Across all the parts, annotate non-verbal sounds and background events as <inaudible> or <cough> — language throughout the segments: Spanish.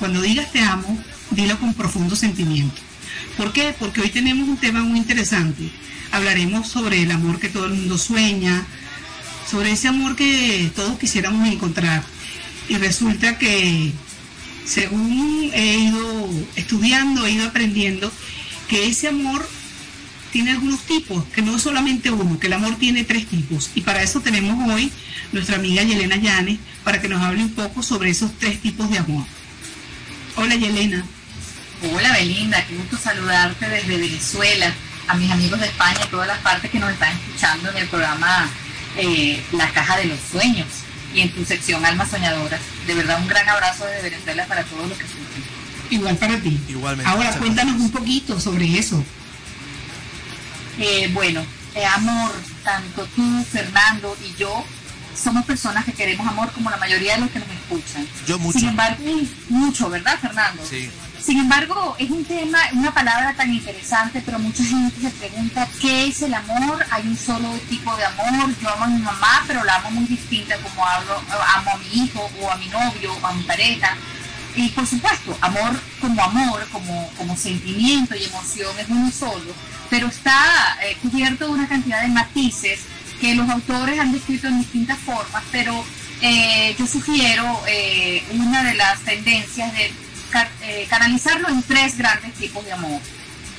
Cuando digas te amo, dilo con profundo sentimiento. ¿Por qué? Porque hoy tenemos un tema muy interesante. Hablaremos sobre el amor que todo el mundo sueña, sobre ese amor que todos quisiéramos encontrar. Y resulta que, según he ido estudiando, he ido aprendiendo, que ese amor tiene algunos tipos, que no es solamente uno, que el amor tiene tres tipos. Y para eso tenemos hoy nuestra amiga Yelena Llanes, para que nos hable un poco sobre esos tres tipos de amor. Hola Yelena. Hola Belinda, qué gusto saludarte desde Venezuela, a mis amigos de España y todas las partes que nos están escuchando en el programa eh, La Caja de los Sueños y en tu sección Almas Soñadoras. De verdad un gran abrazo desde Venezuela para todos los que escuchan. Igual para ti. Igualmente. Ahora cuéntanos un poquito sobre eso. Eh, bueno, eh, amor, tanto tú, Fernando y yo somos personas que queremos amor como la mayoría de los que nos escuchan. Yo mucho. Sin embargo, mucho, ¿verdad, Fernando? Sí. Sin embargo, es un tema, una palabra tan interesante, pero mucha gente se pregunta qué es el amor. Hay un solo tipo de amor. Yo amo a mi mamá, pero la amo muy distinta como hablo, amo a mi hijo o a mi novio o a mi pareja. Y por supuesto, amor como amor, como, como sentimiento y emoción es uno solo, pero está eh, cubierto de una cantidad de matices que los autores han descrito en distintas formas, pero eh, yo sugiero eh, una de las tendencias de eh, canalizarlo en tres grandes tipos de amor.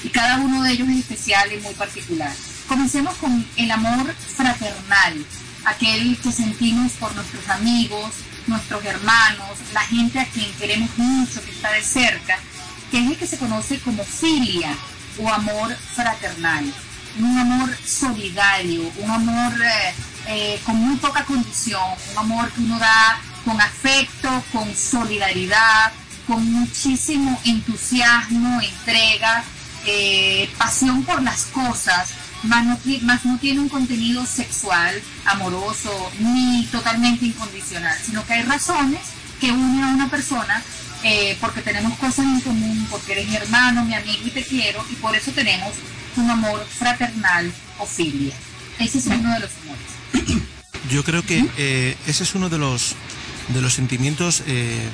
Y cada uno de ellos es especial y muy particular. Comencemos con el amor fraternal, aquel que sentimos por nuestros amigos, nuestros hermanos, la gente a quien queremos mucho, que está de cerca, que es el que se conoce como filia o amor fraternal. Un amor solidario, un amor eh, eh, con muy poca condición, un amor que uno da con afecto, con solidaridad, con muchísimo entusiasmo, entrega, eh, pasión por las cosas, más no, tiene un contenido sexual, amoroso, ni totalmente incondicional, sino que hay razones que unen a una persona porque tenemos cosas en común, porque eres mi hermano, mi amigo y te quiero, y por eso tenemos un amor fraternal o filia. Ese es uno de los amores. Yo creo que eh, ese es uno de los de los sentimientos eh,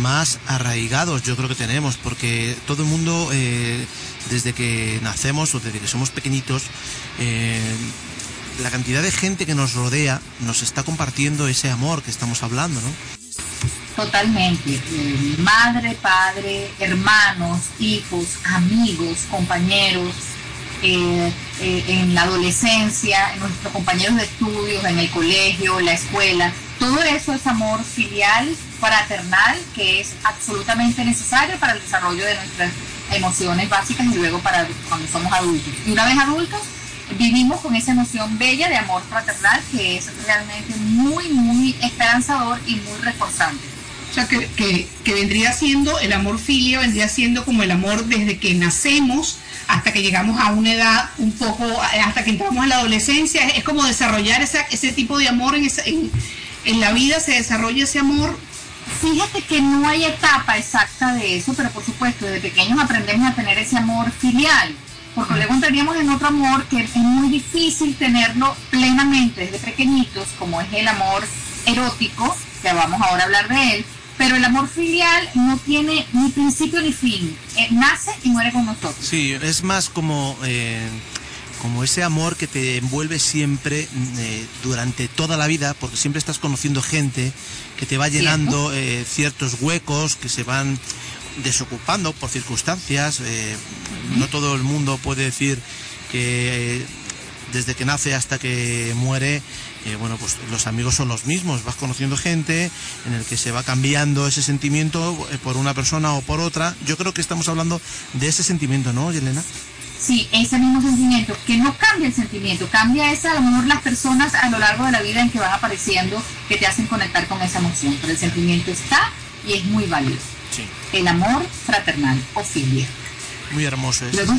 más arraigados yo creo que tenemos, porque todo el mundo, eh, desde que nacemos o desde que somos pequeñitos, la cantidad de gente que nos rodea nos está compartiendo ese amor que estamos hablando, ¿no? Totalmente. Eh, madre, padre, hermanos, hijos, amigos, compañeros, en la adolescencia, nuestros compañeros de estudios, en el colegio, en la escuela. Todo eso es amor filial fraternal que es absolutamente necesario para el desarrollo de nuestras emociones básicas y luego para cuando somos adultos. Y una vez adultos, vivimos con esa emoción bella de amor fraternal que es realmente muy, muy esperanzador y muy reforzante. O sea, que, que, vendría siendo, el amor filio vendría siendo como el amor desde que nacemos hasta que llegamos a una edad un poco, hasta que entramos a la adolescencia, es, como desarrollar esa, ese tipo de amor en, en, en la vida, se desarrolla ese amor. Fíjate que no hay etapa exacta de eso, pero por supuesto, desde pequeños aprendemos a tener ese amor filial, porque luego entraríamos en otro amor que es muy difícil tenerlo plenamente desde pequeñitos, como es el amor erótico, que vamos ahora a hablar de él, pero el amor filial no tiene ni principio ni fin, eh, nace y muere con nosotros. Sí, es más como... Eh, como ese amor que te envuelve siempre eh, durante toda la vida, porque siempre estás conociendo gente que te va llenando ciertos huecos que se van desocupando por circunstancias. No todo el mundo puede decir que desde que nace hasta que muere, bueno, pues los amigos son los mismos. Vas conociendo gente en el que se va cambiando ese sentimiento por una persona o por otra. Yo creo que estamos hablando de ese sentimiento, ¿no, Yelena? Sí, ese mismo sentimiento, que no cambia el sentimiento, cambia esa a lo mejor las personas a lo largo de la vida en que van apareciendo que te hacen conectar con esa emoción, pero el sentimiento está y es muy válido. Sí. El amor fraternal o filia. Muy hermoso. Luego,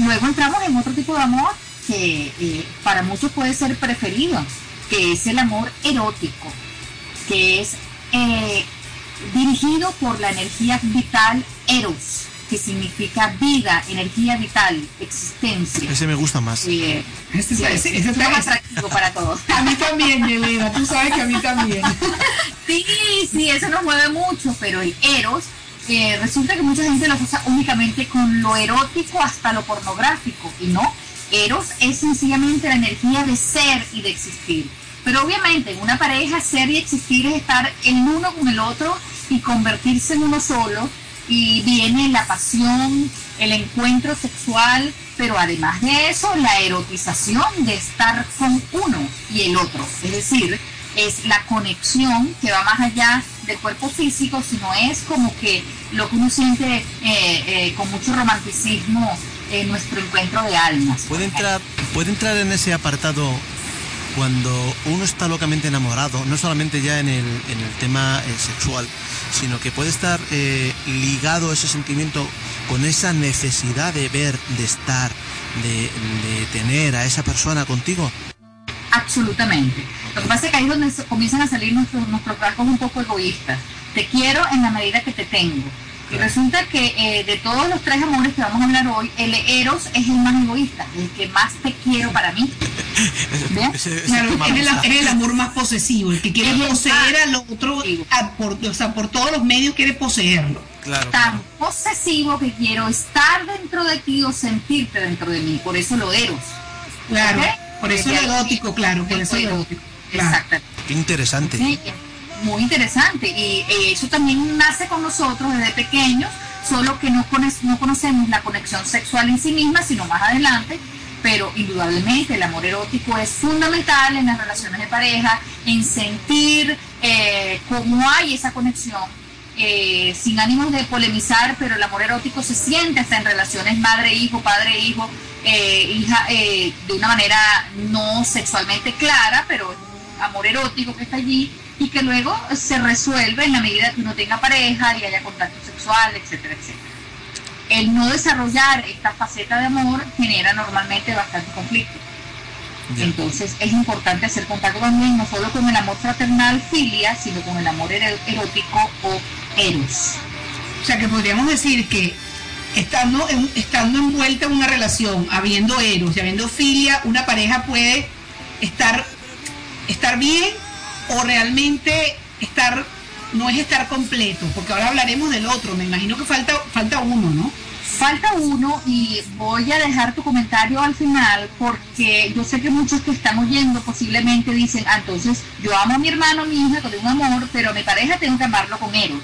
luego, entramos en otro tipo de amor que eh, para muchos puede ser preferido, que es el amor erótico, que es eh, dirigido por la energía vital eros que significa vida, energía vital, existencia. Ese me gusta más. Eh, sí, ese es está- más atractivo para todos. <laughs> A mí también, Yelena, tú sabes que a mí también. Sí, sí, eso nos mueve mucho, pero el eros eh, resulta que mucha gente lo usa únicamente con lo erótico hasta lo pornográfico, y no. Eros es sencillamente la energía de ser y de existir. Pero obviamente en una pareja ser y existir es estar el uno con el otro y convertirse en uno solo. Y viene la pasión, el encuentro sexual, pero además de eso, la erotización de estar con uno y el otro. Es decir, es la conexión que va más allá del cuerpo físico, sino es como que lo que uno siente eh, eh, con mucho romanticismo en nuestro encuentro de almas. Puede entrar, puede entrar en ese apartado cuando uno está locamente enamorado, no solamente ya en el, en el tema eh, sexual, sino que puede estar eh, ligado ese sentimiento con esa necesidad de ver, de estar, de, de tener a esa persona contigo. Absolutamente. Lo que pasa es que ahí es donde comienzan a salir nuestros, nuestros rasgos un poco egoístas. Te quiero en la medida que te tengo. Y resulta que eh, de todos los tres amores que vamos a hablar hoy, el Eros es el más egoísta, el que más te quiero para mí. <laughs> ¿Bien? Ese- ese Claro, tema es el, gusta. es el amor más posesivo, el que quiere poseer más al otro, posesivo. a- por, o sea, por todos los medios quiere poseerlo. Claro, Tan posesivo que quiero estar dentro de ti o sentirte dentro de mí. Por eso lo Eros. Claro, por eso ahí erótico, claro, por eso el erótico. Claro. Exactamente. Qué interesante. Sí, muy interesante. Y eh, eso también nace con nosotros desde pequeños, solo que no, cono- no conocemos la conexión sexual en sí misma, sino más adelante. Pero indudablemente el amor erótico es fundamental en las relaciones de pareja, en sentir eh, cómo hay esa conexión. eh, sin ánimos de polemizar, pero el amor erótico se siente hasta en relaciones madre-hijo, padre-hijo, eh, hija, de una manera no sexualmente clara, pero es un amor erótico que está allí y que luego se resuelve en la medida que uno tenga pareja y haya contacto sexual, etcétera, etcétera. El no desarrollar esta faceta de amor genera normalmente bastante conflicto. Entonces es importante hacer contacto también no solo con el amor fraternal, filia, sino con el amor erótico o eros. O sea que podríamos decir que estando, en- estando envuelta en una relación, habiendo eros y habiendo filia, una pareja puede estar, estar bien o realmente estar, no es estar completo, porque ahora hablaremos del otro, me imagino que falta, falta uno, ¿no? Falta uno y voy a dejar tu comentario al final porque yo sé que muchos que están oyendo posiblemente dicen, ah, entonces yo amo a mi hermano, a mi hija con un amor, pero a mi pareja tengo que amarlo con eros.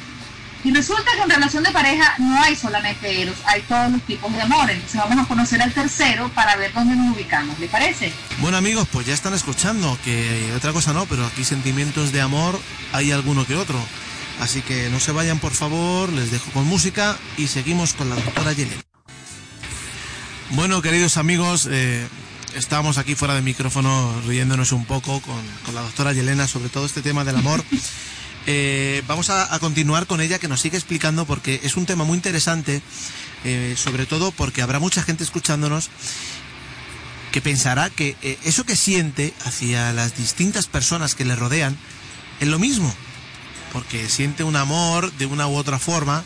Y resulta que en relación de pareja no hay solamente eros, hay todos los tipos de amor. Entonces vamos a conocer al tercero para ver dónde nos ubicamos. ¿Le parece? Bueno amigos, pues ya están escuchando, que otra cosa no, pero aquí sentimientos de amor hay alguno que otro. Así que no se vayan por favor, les dejo con música y seguimos con la doctora Yelena. Bueno, queridos amigos, eh, estábamos aquí fuera de micrófono riéndonos un poco con, con la doctora Yelena sobre todo este tema del amor. <laughs> Eh, vamos a, continuar con ella que nos sigue explicando porque es un tema muy interesante, eh, sobre todo porque habrá mucha gente escuchándonos que pensará que eh, eso que siente hacia las distintas personas que le rodean es lo mismo, porque siente un amor de una u otra forma,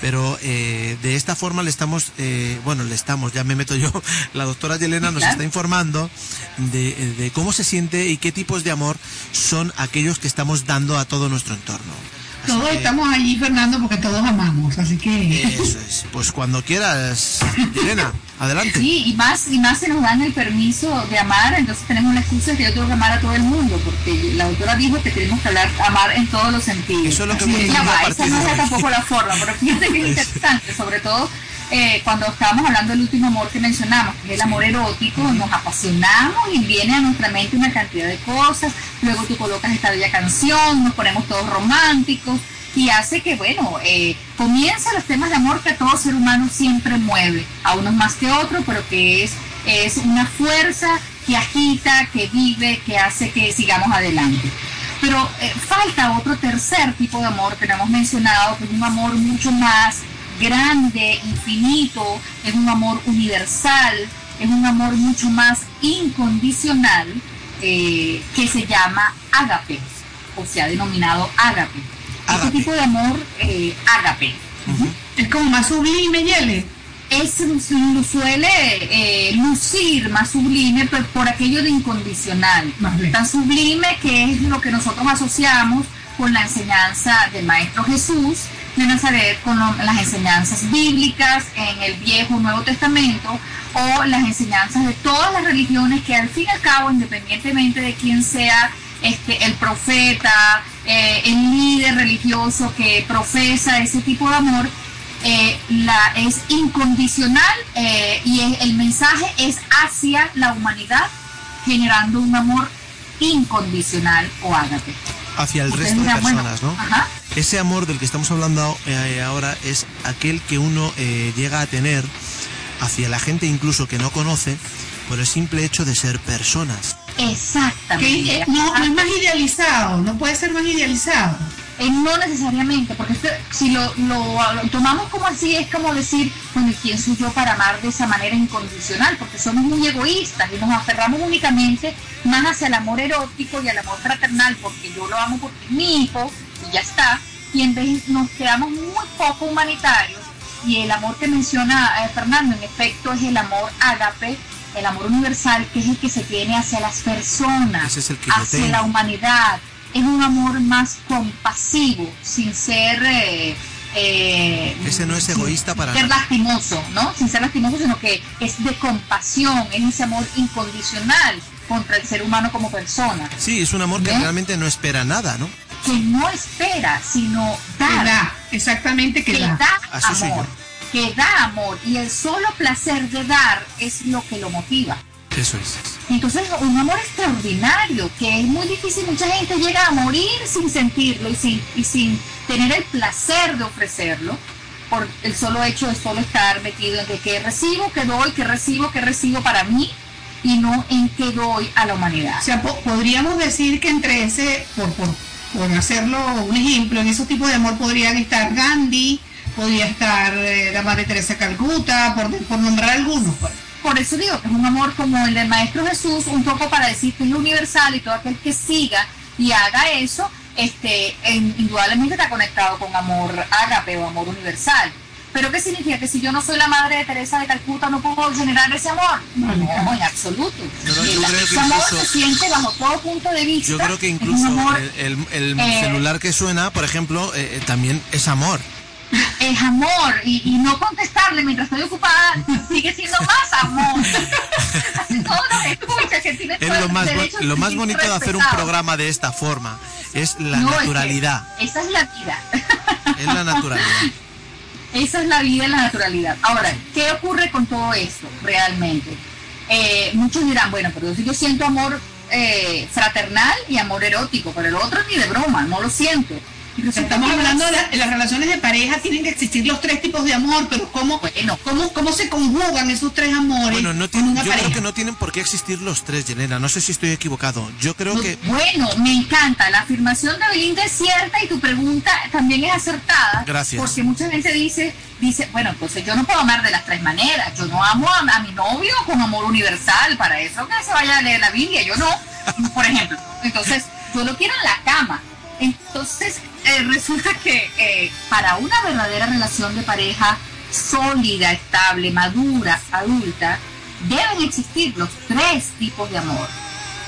pero eh, de esta forma le estamos, eh, bueno, le estamos, ya me meto yo, <laughs> la doctora Yelena nos está informando de, de cómo se siente y qué tipos de amor son aquellos que estamos dando a todo nuestro entorno. Todos que- estamos allí, Fernando, porque todos amamos, así que... Eso es. Pues cuando quieras, Yelena, adelante. Sí, y más, y más se nos dan el permiso de amar, entonces tenemos la excusa de que yo tengo que amar a todo el mundo, porque la doctora dijo que tenemos que hablar, amar en todos los sentidos. Eso es lo que Así es. Ya va, esa no es tampoco la forma, pero fíjate que es <laughs> interesante, sobre todo eh, cuando estábamos hablando del último amor que mencionamos, que es el amor erótico, nos apasionamos y viene a nuestra mente una cantidad de cosas, luego tú colocas esta bella canción, nos ponemos todos románticos y hace que, bueno, eh, comiencen los temas de amor que todo ser humano siempre mueve, a unos más que otros, pero que es, es una fuerza que agita, que vive, que hace que sigamos adelante. Pero eh, falta otro tercer tipo de amor que no hemos mencionado, que es un amor mucho más grande, infinito, es un amor universal, es un amor mucho más incondicional, eh, que se llama ágape, o se ha denominado ágape. Este tipo de amor, eh, ágape. Es como más sublime, Yele. Es, suele eh, lucir más sublime por, por, aquello de incondicional. Tan sublime que es lo que nosotros asociamos con la enseñanza del Maestro Jesús de Nazaret, con las enseñanzas bíblicas en el Viejo Nuevo Testamento, o las enseñanzas de todas las religiones que al fin y al cabo, independientemente de quién sea este, el profeta, eh, el líder religioso que profesa ese tipo de amor, eh, la, es incondicional eh, y el mensaje es hacia la humanidad, generando un amor incondicional o ágape. Hacia el resto de personas, ¿no? Ese amor del que estamos hablando ahora es aquel que uno llega a tener hacia la gente incluso que no conoce por el simple hecho de ser personas. Exactamente. no, es más idealizado, no puede ser más idealizado. Eh, no necesariamente, porque si lo, tomamos como así, es como decir, bueno, ¿quién soy yo para amar de esa manera incondicional? Porque somos muy egoístas y nos aferramos únicamente más hacia el amor erótico y al amor fraternal, porque yo lo amo porque es mi hijo ya está, y en vez nos quedamos muy poco humanitarios y el amor que menciona eh, Fernando, en efecto, es el amor ágape, el amor universal, que es el que se tiene hacia las personas, hacia la humanidad. Es un amor más compasivo, sin ser... Eh, eh, ese no es egoísta para ser lastimoso, ¿no? Sin ser lastimoso, sino que es de compasión, es ese amor incondicional contra el ser humano como persona. Sí, es un amor que realmente no espera nada, ¿no? Que no espera, sino da. exactamente que, da. amor. Que da amor. Y el solo placer de dar es lo que lo motiva. Eso es. Entonces, un amor extraordinario, que es muy difícil. Mucha gente llega a morir sin sentirlo y sin, y sin tener el placer de ofrecerlo por el solo hecho de solo estar metido en que recibo, que doy, que recibo, que recibo para mí y no en que doy a la humanidad. O sea, podríamos decir que entre ese, por, por por hacerlo un ejemplo, en esos tipos de amor podrían estar Gandhi, podría estar eh, la Madre Teresa Calcuta, por, por nombrar algunos. Pues. Por eso digo que es un amor como el del Maestro Jesús, un poco para decir que es universal y todo aquel que siga y haga eso, este, indudablemente está conectado con amor ágape o amor universal. ¿Pero qué significa? ¿Que si yo no soy la madre de Teresa de Calcuta no puedo generar ese amor? No, en absoluto. ese amor se siente bajo todo punto de vista. Yo creo que incluso el, eh, celular que suena, por ejemplo, eh, eh, también es amor. Es amor. Y, no contestarle mientras estoy ocupada sigue siendo más amor. <laughs> todo lo que escucha, que tiene es lo más, lo más bonito de hacer un programa de esta forma. Es la naturalidad. esa es la vida. Es la naturalidad. <laughs> Esa es la vida en la naturalidad. Ahora, ¿qué ocurre con todo esto realmente? Eh, muchos dirán, bueno, pero yo siento amor eh, fraternal y amor erótico, pero el otro ni de broma, no lo siento. Estamos hablando de, las relaciones de pareja, tienen que existir los tres tipos de amor, pero ¿cómo, cómo, cómo se conjugan esos tres amores? Bueno, no yo creo que no tienen por qué existir los tres, Yelena. No sé si estoy equivocado. Yo creo que. Bueno, me encanta. La afirmación de Belinda es cierta y tu pregunta también es acertada. Gracias. Porque mucha gente dice, dice, bueno, entonces yo no puedo amar de las tres maneras. Yo no amo a, a mi novio con amor universal. Para eso que se vaya a leer la Biblia. Yo no, <laughs> por ejemplo. Entonces, yo lo quiero en la cama. Entonces, eh, resulta que eh, para una verdadera relación de pareja sólida, estable, madura, adulta, deben existir los tres tipos de amor.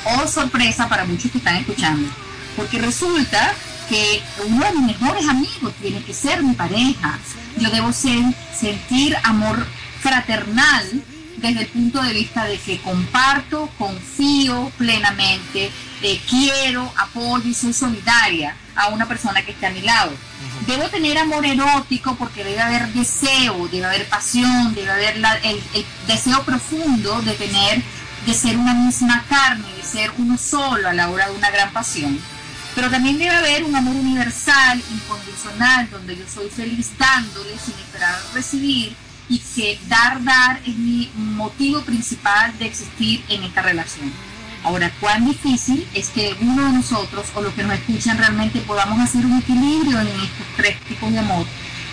Oh, sorpresa para muchos que están escuchando. Porque resulta que uno de mis mejores amigos tiene que ser mi pareja. Yo debo sentir amor fraternal desde el punto de vista de que comparto, confío plenamente, eh, quiero, apoyo y soy solidaria a una persona que esté a mi lado. Debo tener amor erótico porque debe haber deseo, debe haber pasión, debe haber el, deseo profundo de tener, de ser una misma carne, de ser uno solo a la hora de una gran pasión. Pero también debe haber un amor universal, incondicional, donde yo soy feliz dándole sin esperar recibir y que dar, dar es mi motivo principal de existir en esta relación. Ahora, cuán difícil es que uno de nosotros o los que nos escuchan realmente podamos hacer un equilibrio en estos tres tipos de amor.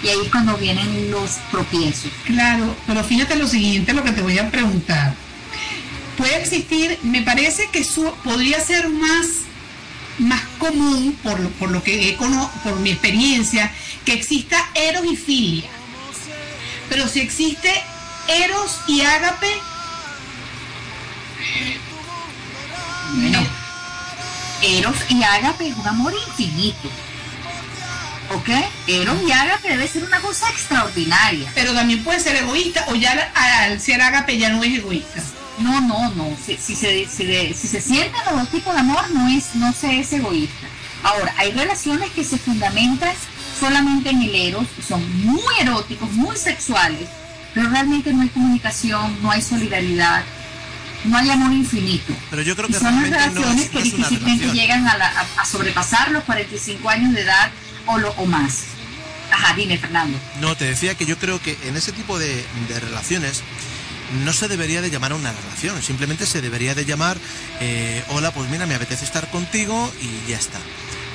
Y ahí es cuando vienen los tropiezos. Claro, pero fíjate lo siguiente, lo que te voy a preguntar. Puede existir, me parece que eso podría ser más, más común, por lo, por lo que he por mi experiencia, que exista eros y filia. Pero si existe Eros y Ágape, bueno, Eros y Ágape es un amor infinito. ¿Ok? Eros y Ágape debe ser una cosa extraordinaria. pero también puede ser egoísta o ya al ser Ágape ya no es egoísta. No, no, no. Si, si se, si, de- si se sienten los dos tipos de amor, no, es, no se es egoísta. Ahora, hay relaciones que se fundamentan solamente en el eros, son muy eróticos, muy sexuales, pero realmente no hay comunicación, no hay solidaridad, no hay amor infinito. Pero yo creo Y que son las no relaciones es, que difícilmente llegan a, la- a- a sobrepasar los 45 años de edad o, lo, o más. Ajá, dime, Fernando. No, te decía que yo creo que en ese tipo de, de relaciones no se debería de llamar a una relación, simplemente se debería de llamar, eh, hola, pues mira, me apetece estar contigo y ya está.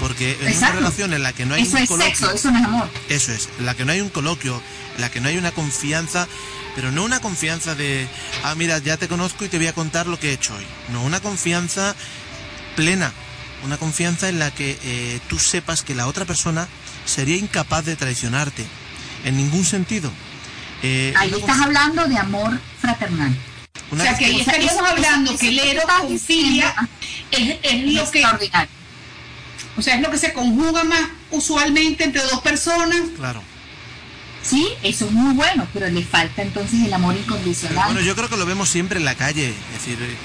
Porque en una relación en la que no hay Eso un es coloquio, sexo, eso no es amor. Eso es, en la que no hay un coloquio, en la que no hay una confianza, pero no una confianza de, ah, mira, ya te conozco y te voy a contar lo que he hecho hoy. No, una confianza plena, una confianza en la que eh, tú sepas que la otra persona sería incapaz de traicionarte, en ningún sentido. Eh, Ahí estás hablando de amor fraternal. una o sea que ahí estaríamos hablando que el ah, es, es Es lo que, extraordinario. O sea, es lo que se conjuga más usualmente entre dos personas. Claro. Sí, eso es muy bueno, pero le falta entonces el amor Pero incondicional. bueno, yo creo que lo vemos siempre en la calle. Es decir, eh,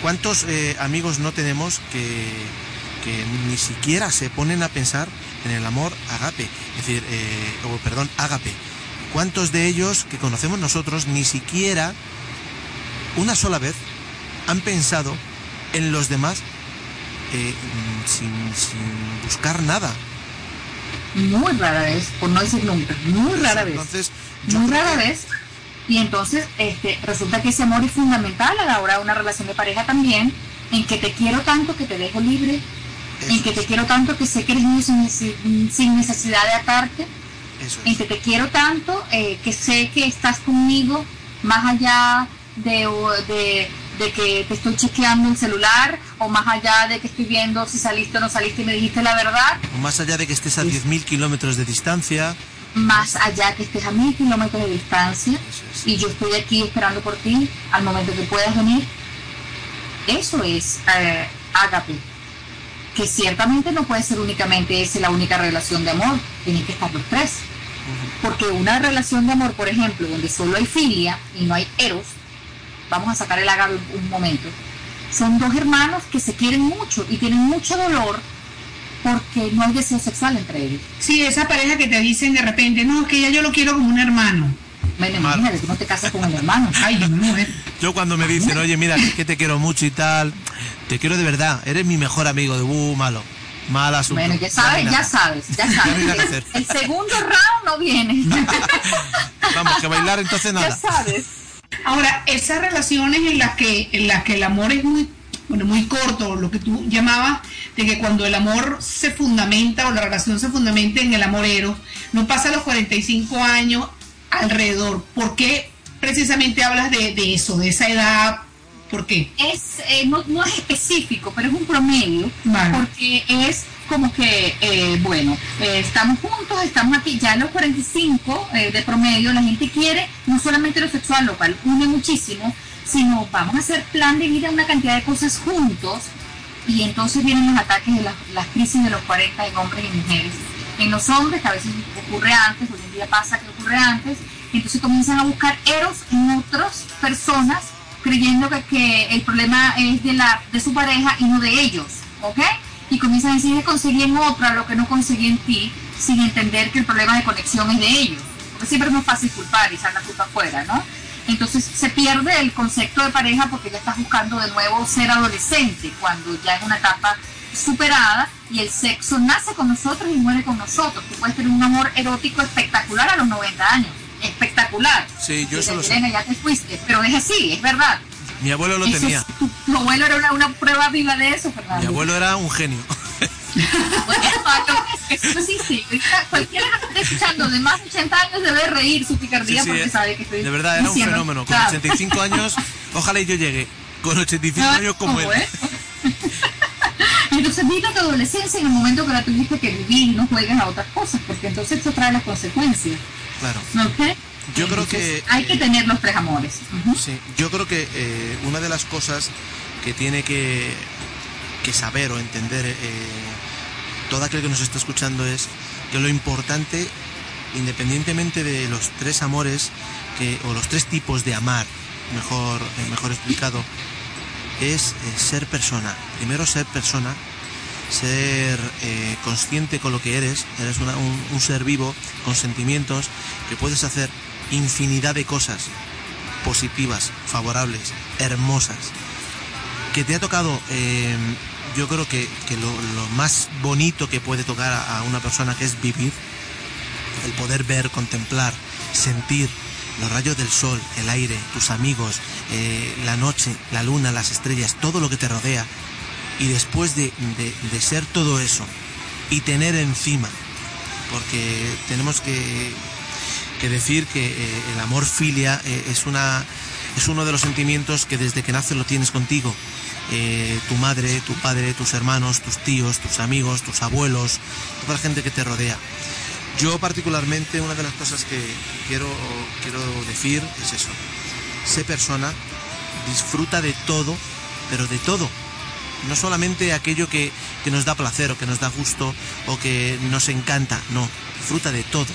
¿cuántos eh, amigos no tenemos que, que ni siquiera se ponen a pensar en el amor agape? Es decir, eh, o perdón, ágape. ¿Cuántos de ellos que conocemos nosotros ni siquiera una sola vez han pensado en los demás eh, mm, sin, sin buscar nada? Muy rara vez, por no decir nunca, muy rara vez. Entonces, Muy rara que- vez. Y entonces este, resulta que ese amor es fundamental a la hora de una relación de pareja también, en que te quiero tanto que te dejo libre, en que es, te quiero tanto que sé que eres mío sin, necesidad de atarte, eso es. en que te quiero tanto eh, que sé que estás conmigo más allá de, de, de que te estoy chequeando el celular o más allá de que estoy viendo si saliste o no saliste y me dijiste la verdad, O más allá de que estés a Sí. 10.000 kilómetros de distancia. más allá que estés a mil kilómetros de distancia y yo estoy aquí esperando por ti al momento que puedas venir. Eso es eh, ágape, que ciertamente no puede ser únicamente esa la única relación de amor, tienen que estar los tres. Porque una relación de amor, por ejemplo, donde solo hay filia y no hay eros, vamos a sacar el ágape un, momento, son dos hermanos que se quieren mucho y tienen mucho dolor porque no hay deseo sexual entre ellos. Sí, esa pareja que te dicen de repente, no, es que ya yo lo quiero como un hermano. Bueno, imagínate, tú no te casas con el hermano. <laughs> Ay, yo me muero. Yo cuando me dicen, oye, mira, es que te quiero mucho y tal, te quiero de verdad, eres mi mejor amigo de uh, malo, mal asunto. Bueno, ya sabes, ya sabes, ya <laughs> Ya sabes. El segundo round no viene. <laughs> Vamos, que bailar entonces ya nada. sabes. Ahora, esas relaciones en las que, en las que el amor es muy, bueno, muy corto, lo que tú llamabas, de que cuando el amor se fundamenta o la relación se fundamenta en el amor eros, no pasa los 45 años alrededor. ¿Por qué precisamente hablas de, de eso, de esa edad? ¿Por qué? Es, eh, no, no es específico, pero es un promedio, Vale. porque es como que, eh, bueno, eh, estamos juntos, estamos aquí, ya en los 45 eh, de promedio, la gente quiere no solamente lo sexual, lo cual une muchísimo, sino vamos a hacer plan de vida, una cantidad de cosas juntos, y entonces vienen los ataques de las, las crisis de los 40 en hombres y mujeres. En los hombres, que a veces ocurre antes, hoy en día pasa que ocurre antes, entonces comienzan a buscar eros en otras personas, creyendo que, que el problema es de, la, de su pareja y no de ellos, ¿ok? Y comienzan a decir que conseguí en otra lo que no conseguí en ti, sin entender que el problema de conexión es de ellos. Porque siempre es muy fácil culpar y echar la culpa afuera, ¿no? Entonces se pierde el concepto de pareja porque ya estás buscando de nuevo ser adolescente, cuando ya es una etapa superada y el sexo nace con nosotros y muere con nosotros. Tú puedes tener un amor erótico espectacular a los 90 años, espectacular. Sí, yo Y eso te lo dirán, sé. ya te fuiste, pero es así, es verdad. Mi abuelo lo Eso tenía. es- tu, tu abuelo era una, una prueba viva de eso, Fernando. Mi abuelo era un genio. <laughs> Bueno, eso no existe. Ahorita Cualquiera que esté escuchando de más de 80 años debe reír su Sí, picardía sí, porque eh, sabe que estoy de verdad, era un fenómeno. Con Claro. 85 años, ojalá y yo llegue. Con 85 Ah, años como él. ¿cómo es? Entonces vive tu adolescencia en el momento que la tuviste que vivir y no juegues a otras cosas, porque entonces eso trae las consecuencias. Claro. ¿ok? Yo creo que... Hay que tener los tres amores. Sí, yo creo que eh, una de las cosas que tiene que, que saber o entender eh, todo aquel que nos está escuchando es que lo importante, independientemente de los tres amores que, o los tres tipos de amar, mejor, eh, mejor explicado, es ser persona. Primero ser persona, ser consciente con lo que eres, eres un, un ser vivo con sentimientos que puedes hacer infinidad de cosas positivas, favorables, hermosas, que te ha tocado, eh, yo creo que, lo, más bonito que puede tocar a, una persona que es vivir, el poder ver, contemplar, sentir los rayos del sol, el aire, tus amigos, eh, la noche, la luna, las estrellas, todo lo que te rodea. Y después de ser todo eso y tener encima, porque tenemos que que decir que eh, el amor filia eh, es, una, es uno de los sentimientos que desde que naces lo tienes contigo. Eh, tu madre, tu padre, tus hermanos, tus tíos, tus amigos, tus abuelos, toda la gente que te rodea. Yo particularmente una de las cosas que quiero, quiero decir es eso. Sé persona, disfruta de todo, pero de todo. No solamente aquello que, que nos da placer o que nos da gusto o que nos encanta, no, disfruta de todo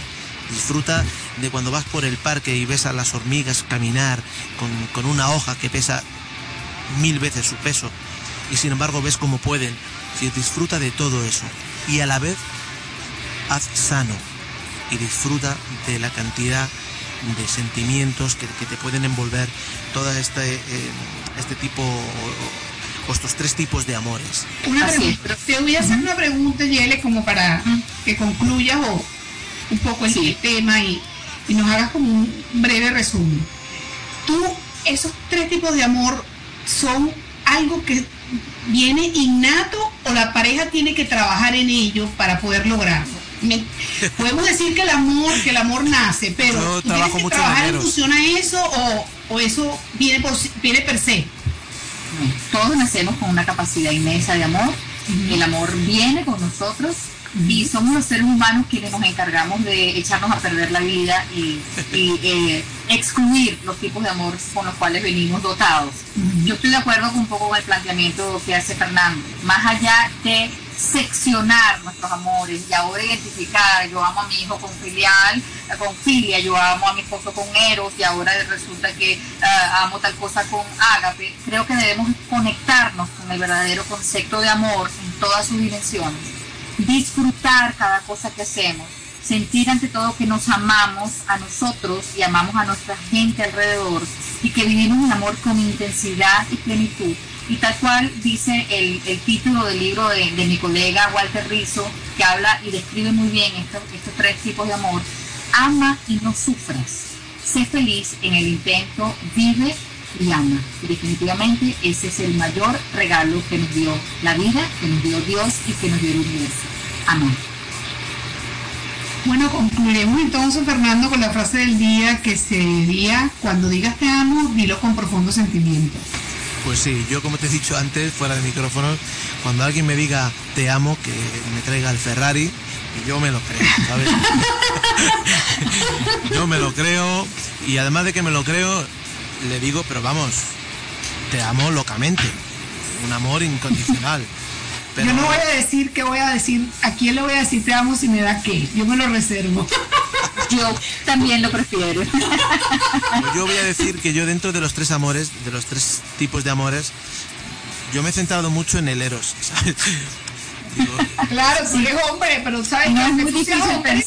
Disfruta de cuando vas por el parque y ves a las hormigas caminar con, una hoja que pesa mil veces su peso y sin embargo ves cómo pueden. Si disfruta de todo eso y a la vez haz sano y disfruta de la cantidad de sentimientos que, te pueden envolver todo este, eh, este tipo o, estos tres tipos de amores. Una pregunta. Te voy a hacer una pregunta, Yele, como para que concluyas o, un poco el tema y, nos hagas como un breve resumen. Tú, esos tres tipos de amor son algo que viene innato o la pareja tiene que trabajar en ello para poder lograrlo. <laughs> podemos decir que el amor, que el amor nace, pero ¿tú tienes que trabajar en función a eso o, eso viene por, viene per se. Todos nacemos con una capacidad inmensa de amor. El amor viene con nosotros y somos los seres humanos quienes nos encargamos de echarnos a perder la vida y, eh, excluir los tipos de amor con los cuales venimos dotados. Yo estoy de acuerdo con un poco con el planteamiento que hace Fernando. Más allá de seccionar nuestros amores y ahora identificar, yo amo a mi hijo con filial, con filia, yo amo a mi esposo con eros y ahora resulta que eh, amo tal cosa con ágape, creo que debemos conectarnos con el verdadero concepto de amor en todas sus dimensiones disfrutar cada cosa que hacemos, sentir ante todo que nos amamos a nosotros y amamos a nuestra gente alrededor y que vivimos el amor con intensidad y plenitud. Y tal cual dice el, título del libro de, mi colega Walter Rizzo, que habla y describe muy bien estos, estos tres tipos de amor, ama y no sufras. Sé feliz en el intento, vive y ama. definitivamente ese es el mayor regalo que nos dio la vida, que nos dio Dios y que nos dio el universo. Amén. Bueno, concluiremos entonces, Fernando, con la frase del día que se diría, cuando digas te amo, dilo con profundo sentimiento. Pues sí, yo como te he dicho antes, fuera de micrófono, cuando alguien me diga te amo, que me traiga el Ferrari, y yo me lo creo, ¿sabes? <laughs> yo me lo creo, y además de que me lo creo, le digo, pero vamos, te amo locamente, un amor incondicional. <laughs> Yo no voy a decir qué voy a decir, a quién le voy a decir te amo si me da qué, yo me lo reservo. <laughs> Yo también lo prefiero. <laughs> Yo voy a decir que yo dentro de los tres amores, de los tres tipos de amores, yo me he centrado mucho en el Eros, ¿sabes? Claro, si eres hombre, pero sabes que aunque tú, seas hombre,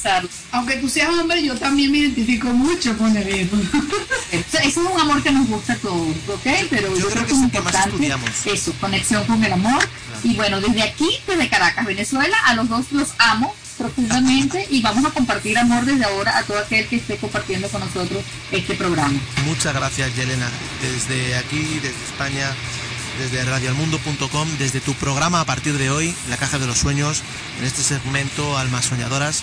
aunque tú seas hombre, yo también me identifico mucho con el ego. <laughs> Eso es un amor que nos gusta a todos, ¿ok? Pero yo, creo, que, es importante eso, conexión con el amor. Y bueno, desde aquí, desde Caracas, Venezuela, a los dos los amo profundamente y vamos a compartir amor desde ahora a todo aquel que esté compartiendo con nosotros este programa. Muchas gracias, Yelena. Desde aquí, desde España, desde radioalmundo.com, desde tu programa a partir de hoy, La Caja de los Sueños, en este segmento Almas Soñadoras.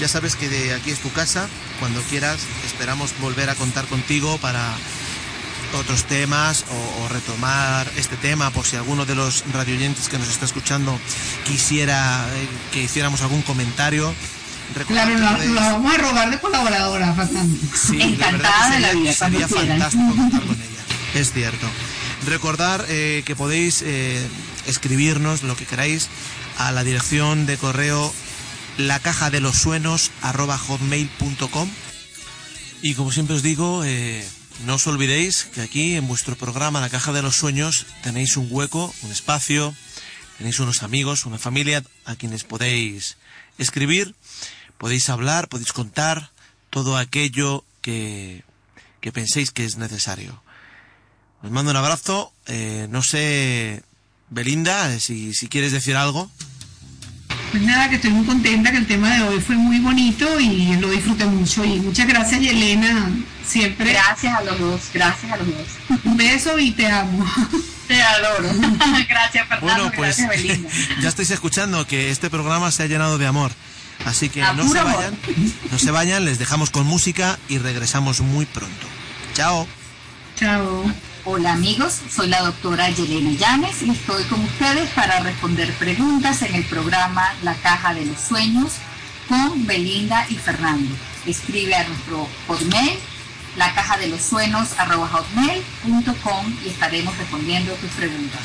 Ya sabes que de aquí es tu casa, cuando quieras esperamos volver a contar contigo para otros temas o, retomar este tema por si alguno de los radioyentes que nos está escuchando quisiera eh, que hiciéramos algún comentario Claro, lo, vamos a robar de colaboradora, Fernando. Sí, Encantada de la vida. Sería fantástico contar con ella. Es cierto. Recordar eh, que podéis eh, escribirnos lo que queráis a la dirección de correo la caja de los suenos hotmail.com y como siempre os digo eh, no os olvidéis que aquí en vuestro programa La Caja de los Sueños tenéis un hueco, un espacio, tenéis unos amigos, una familia a quienes podéis escribir, podéis hablar, podéis contar todo aquello que, que penséis que es necesario. Os mando un abrazo. Eh, no sé, Belinda, si, si quieres decir algo. Pues nada, que estoy muy contenta, que el tema de hoy fue muy bonito y lo disfruté mucho. Y muchas gracias, Yelena, siempre. Gracias a los dos, gracias a los dos. Un beso y te amo. <laughs> Te adoro. <laughs> gracias, Fernando. Bueno, pues <laughs> ya estáis escuchando que este programa se ha llenado de amor. Así que no se vayan, no se vayan, les dejamos con música y regresamos muy pronto. Chao. Chao. Hola amigos, soy la doctora Yelena Llanes y estoy con ustedes para responder preguntas en el programa La Caja de los Sueños con Belinda y Fernando. Escribe a nuestro hotmail la caja de los sueños y estaremos respondiendo tus preguntas.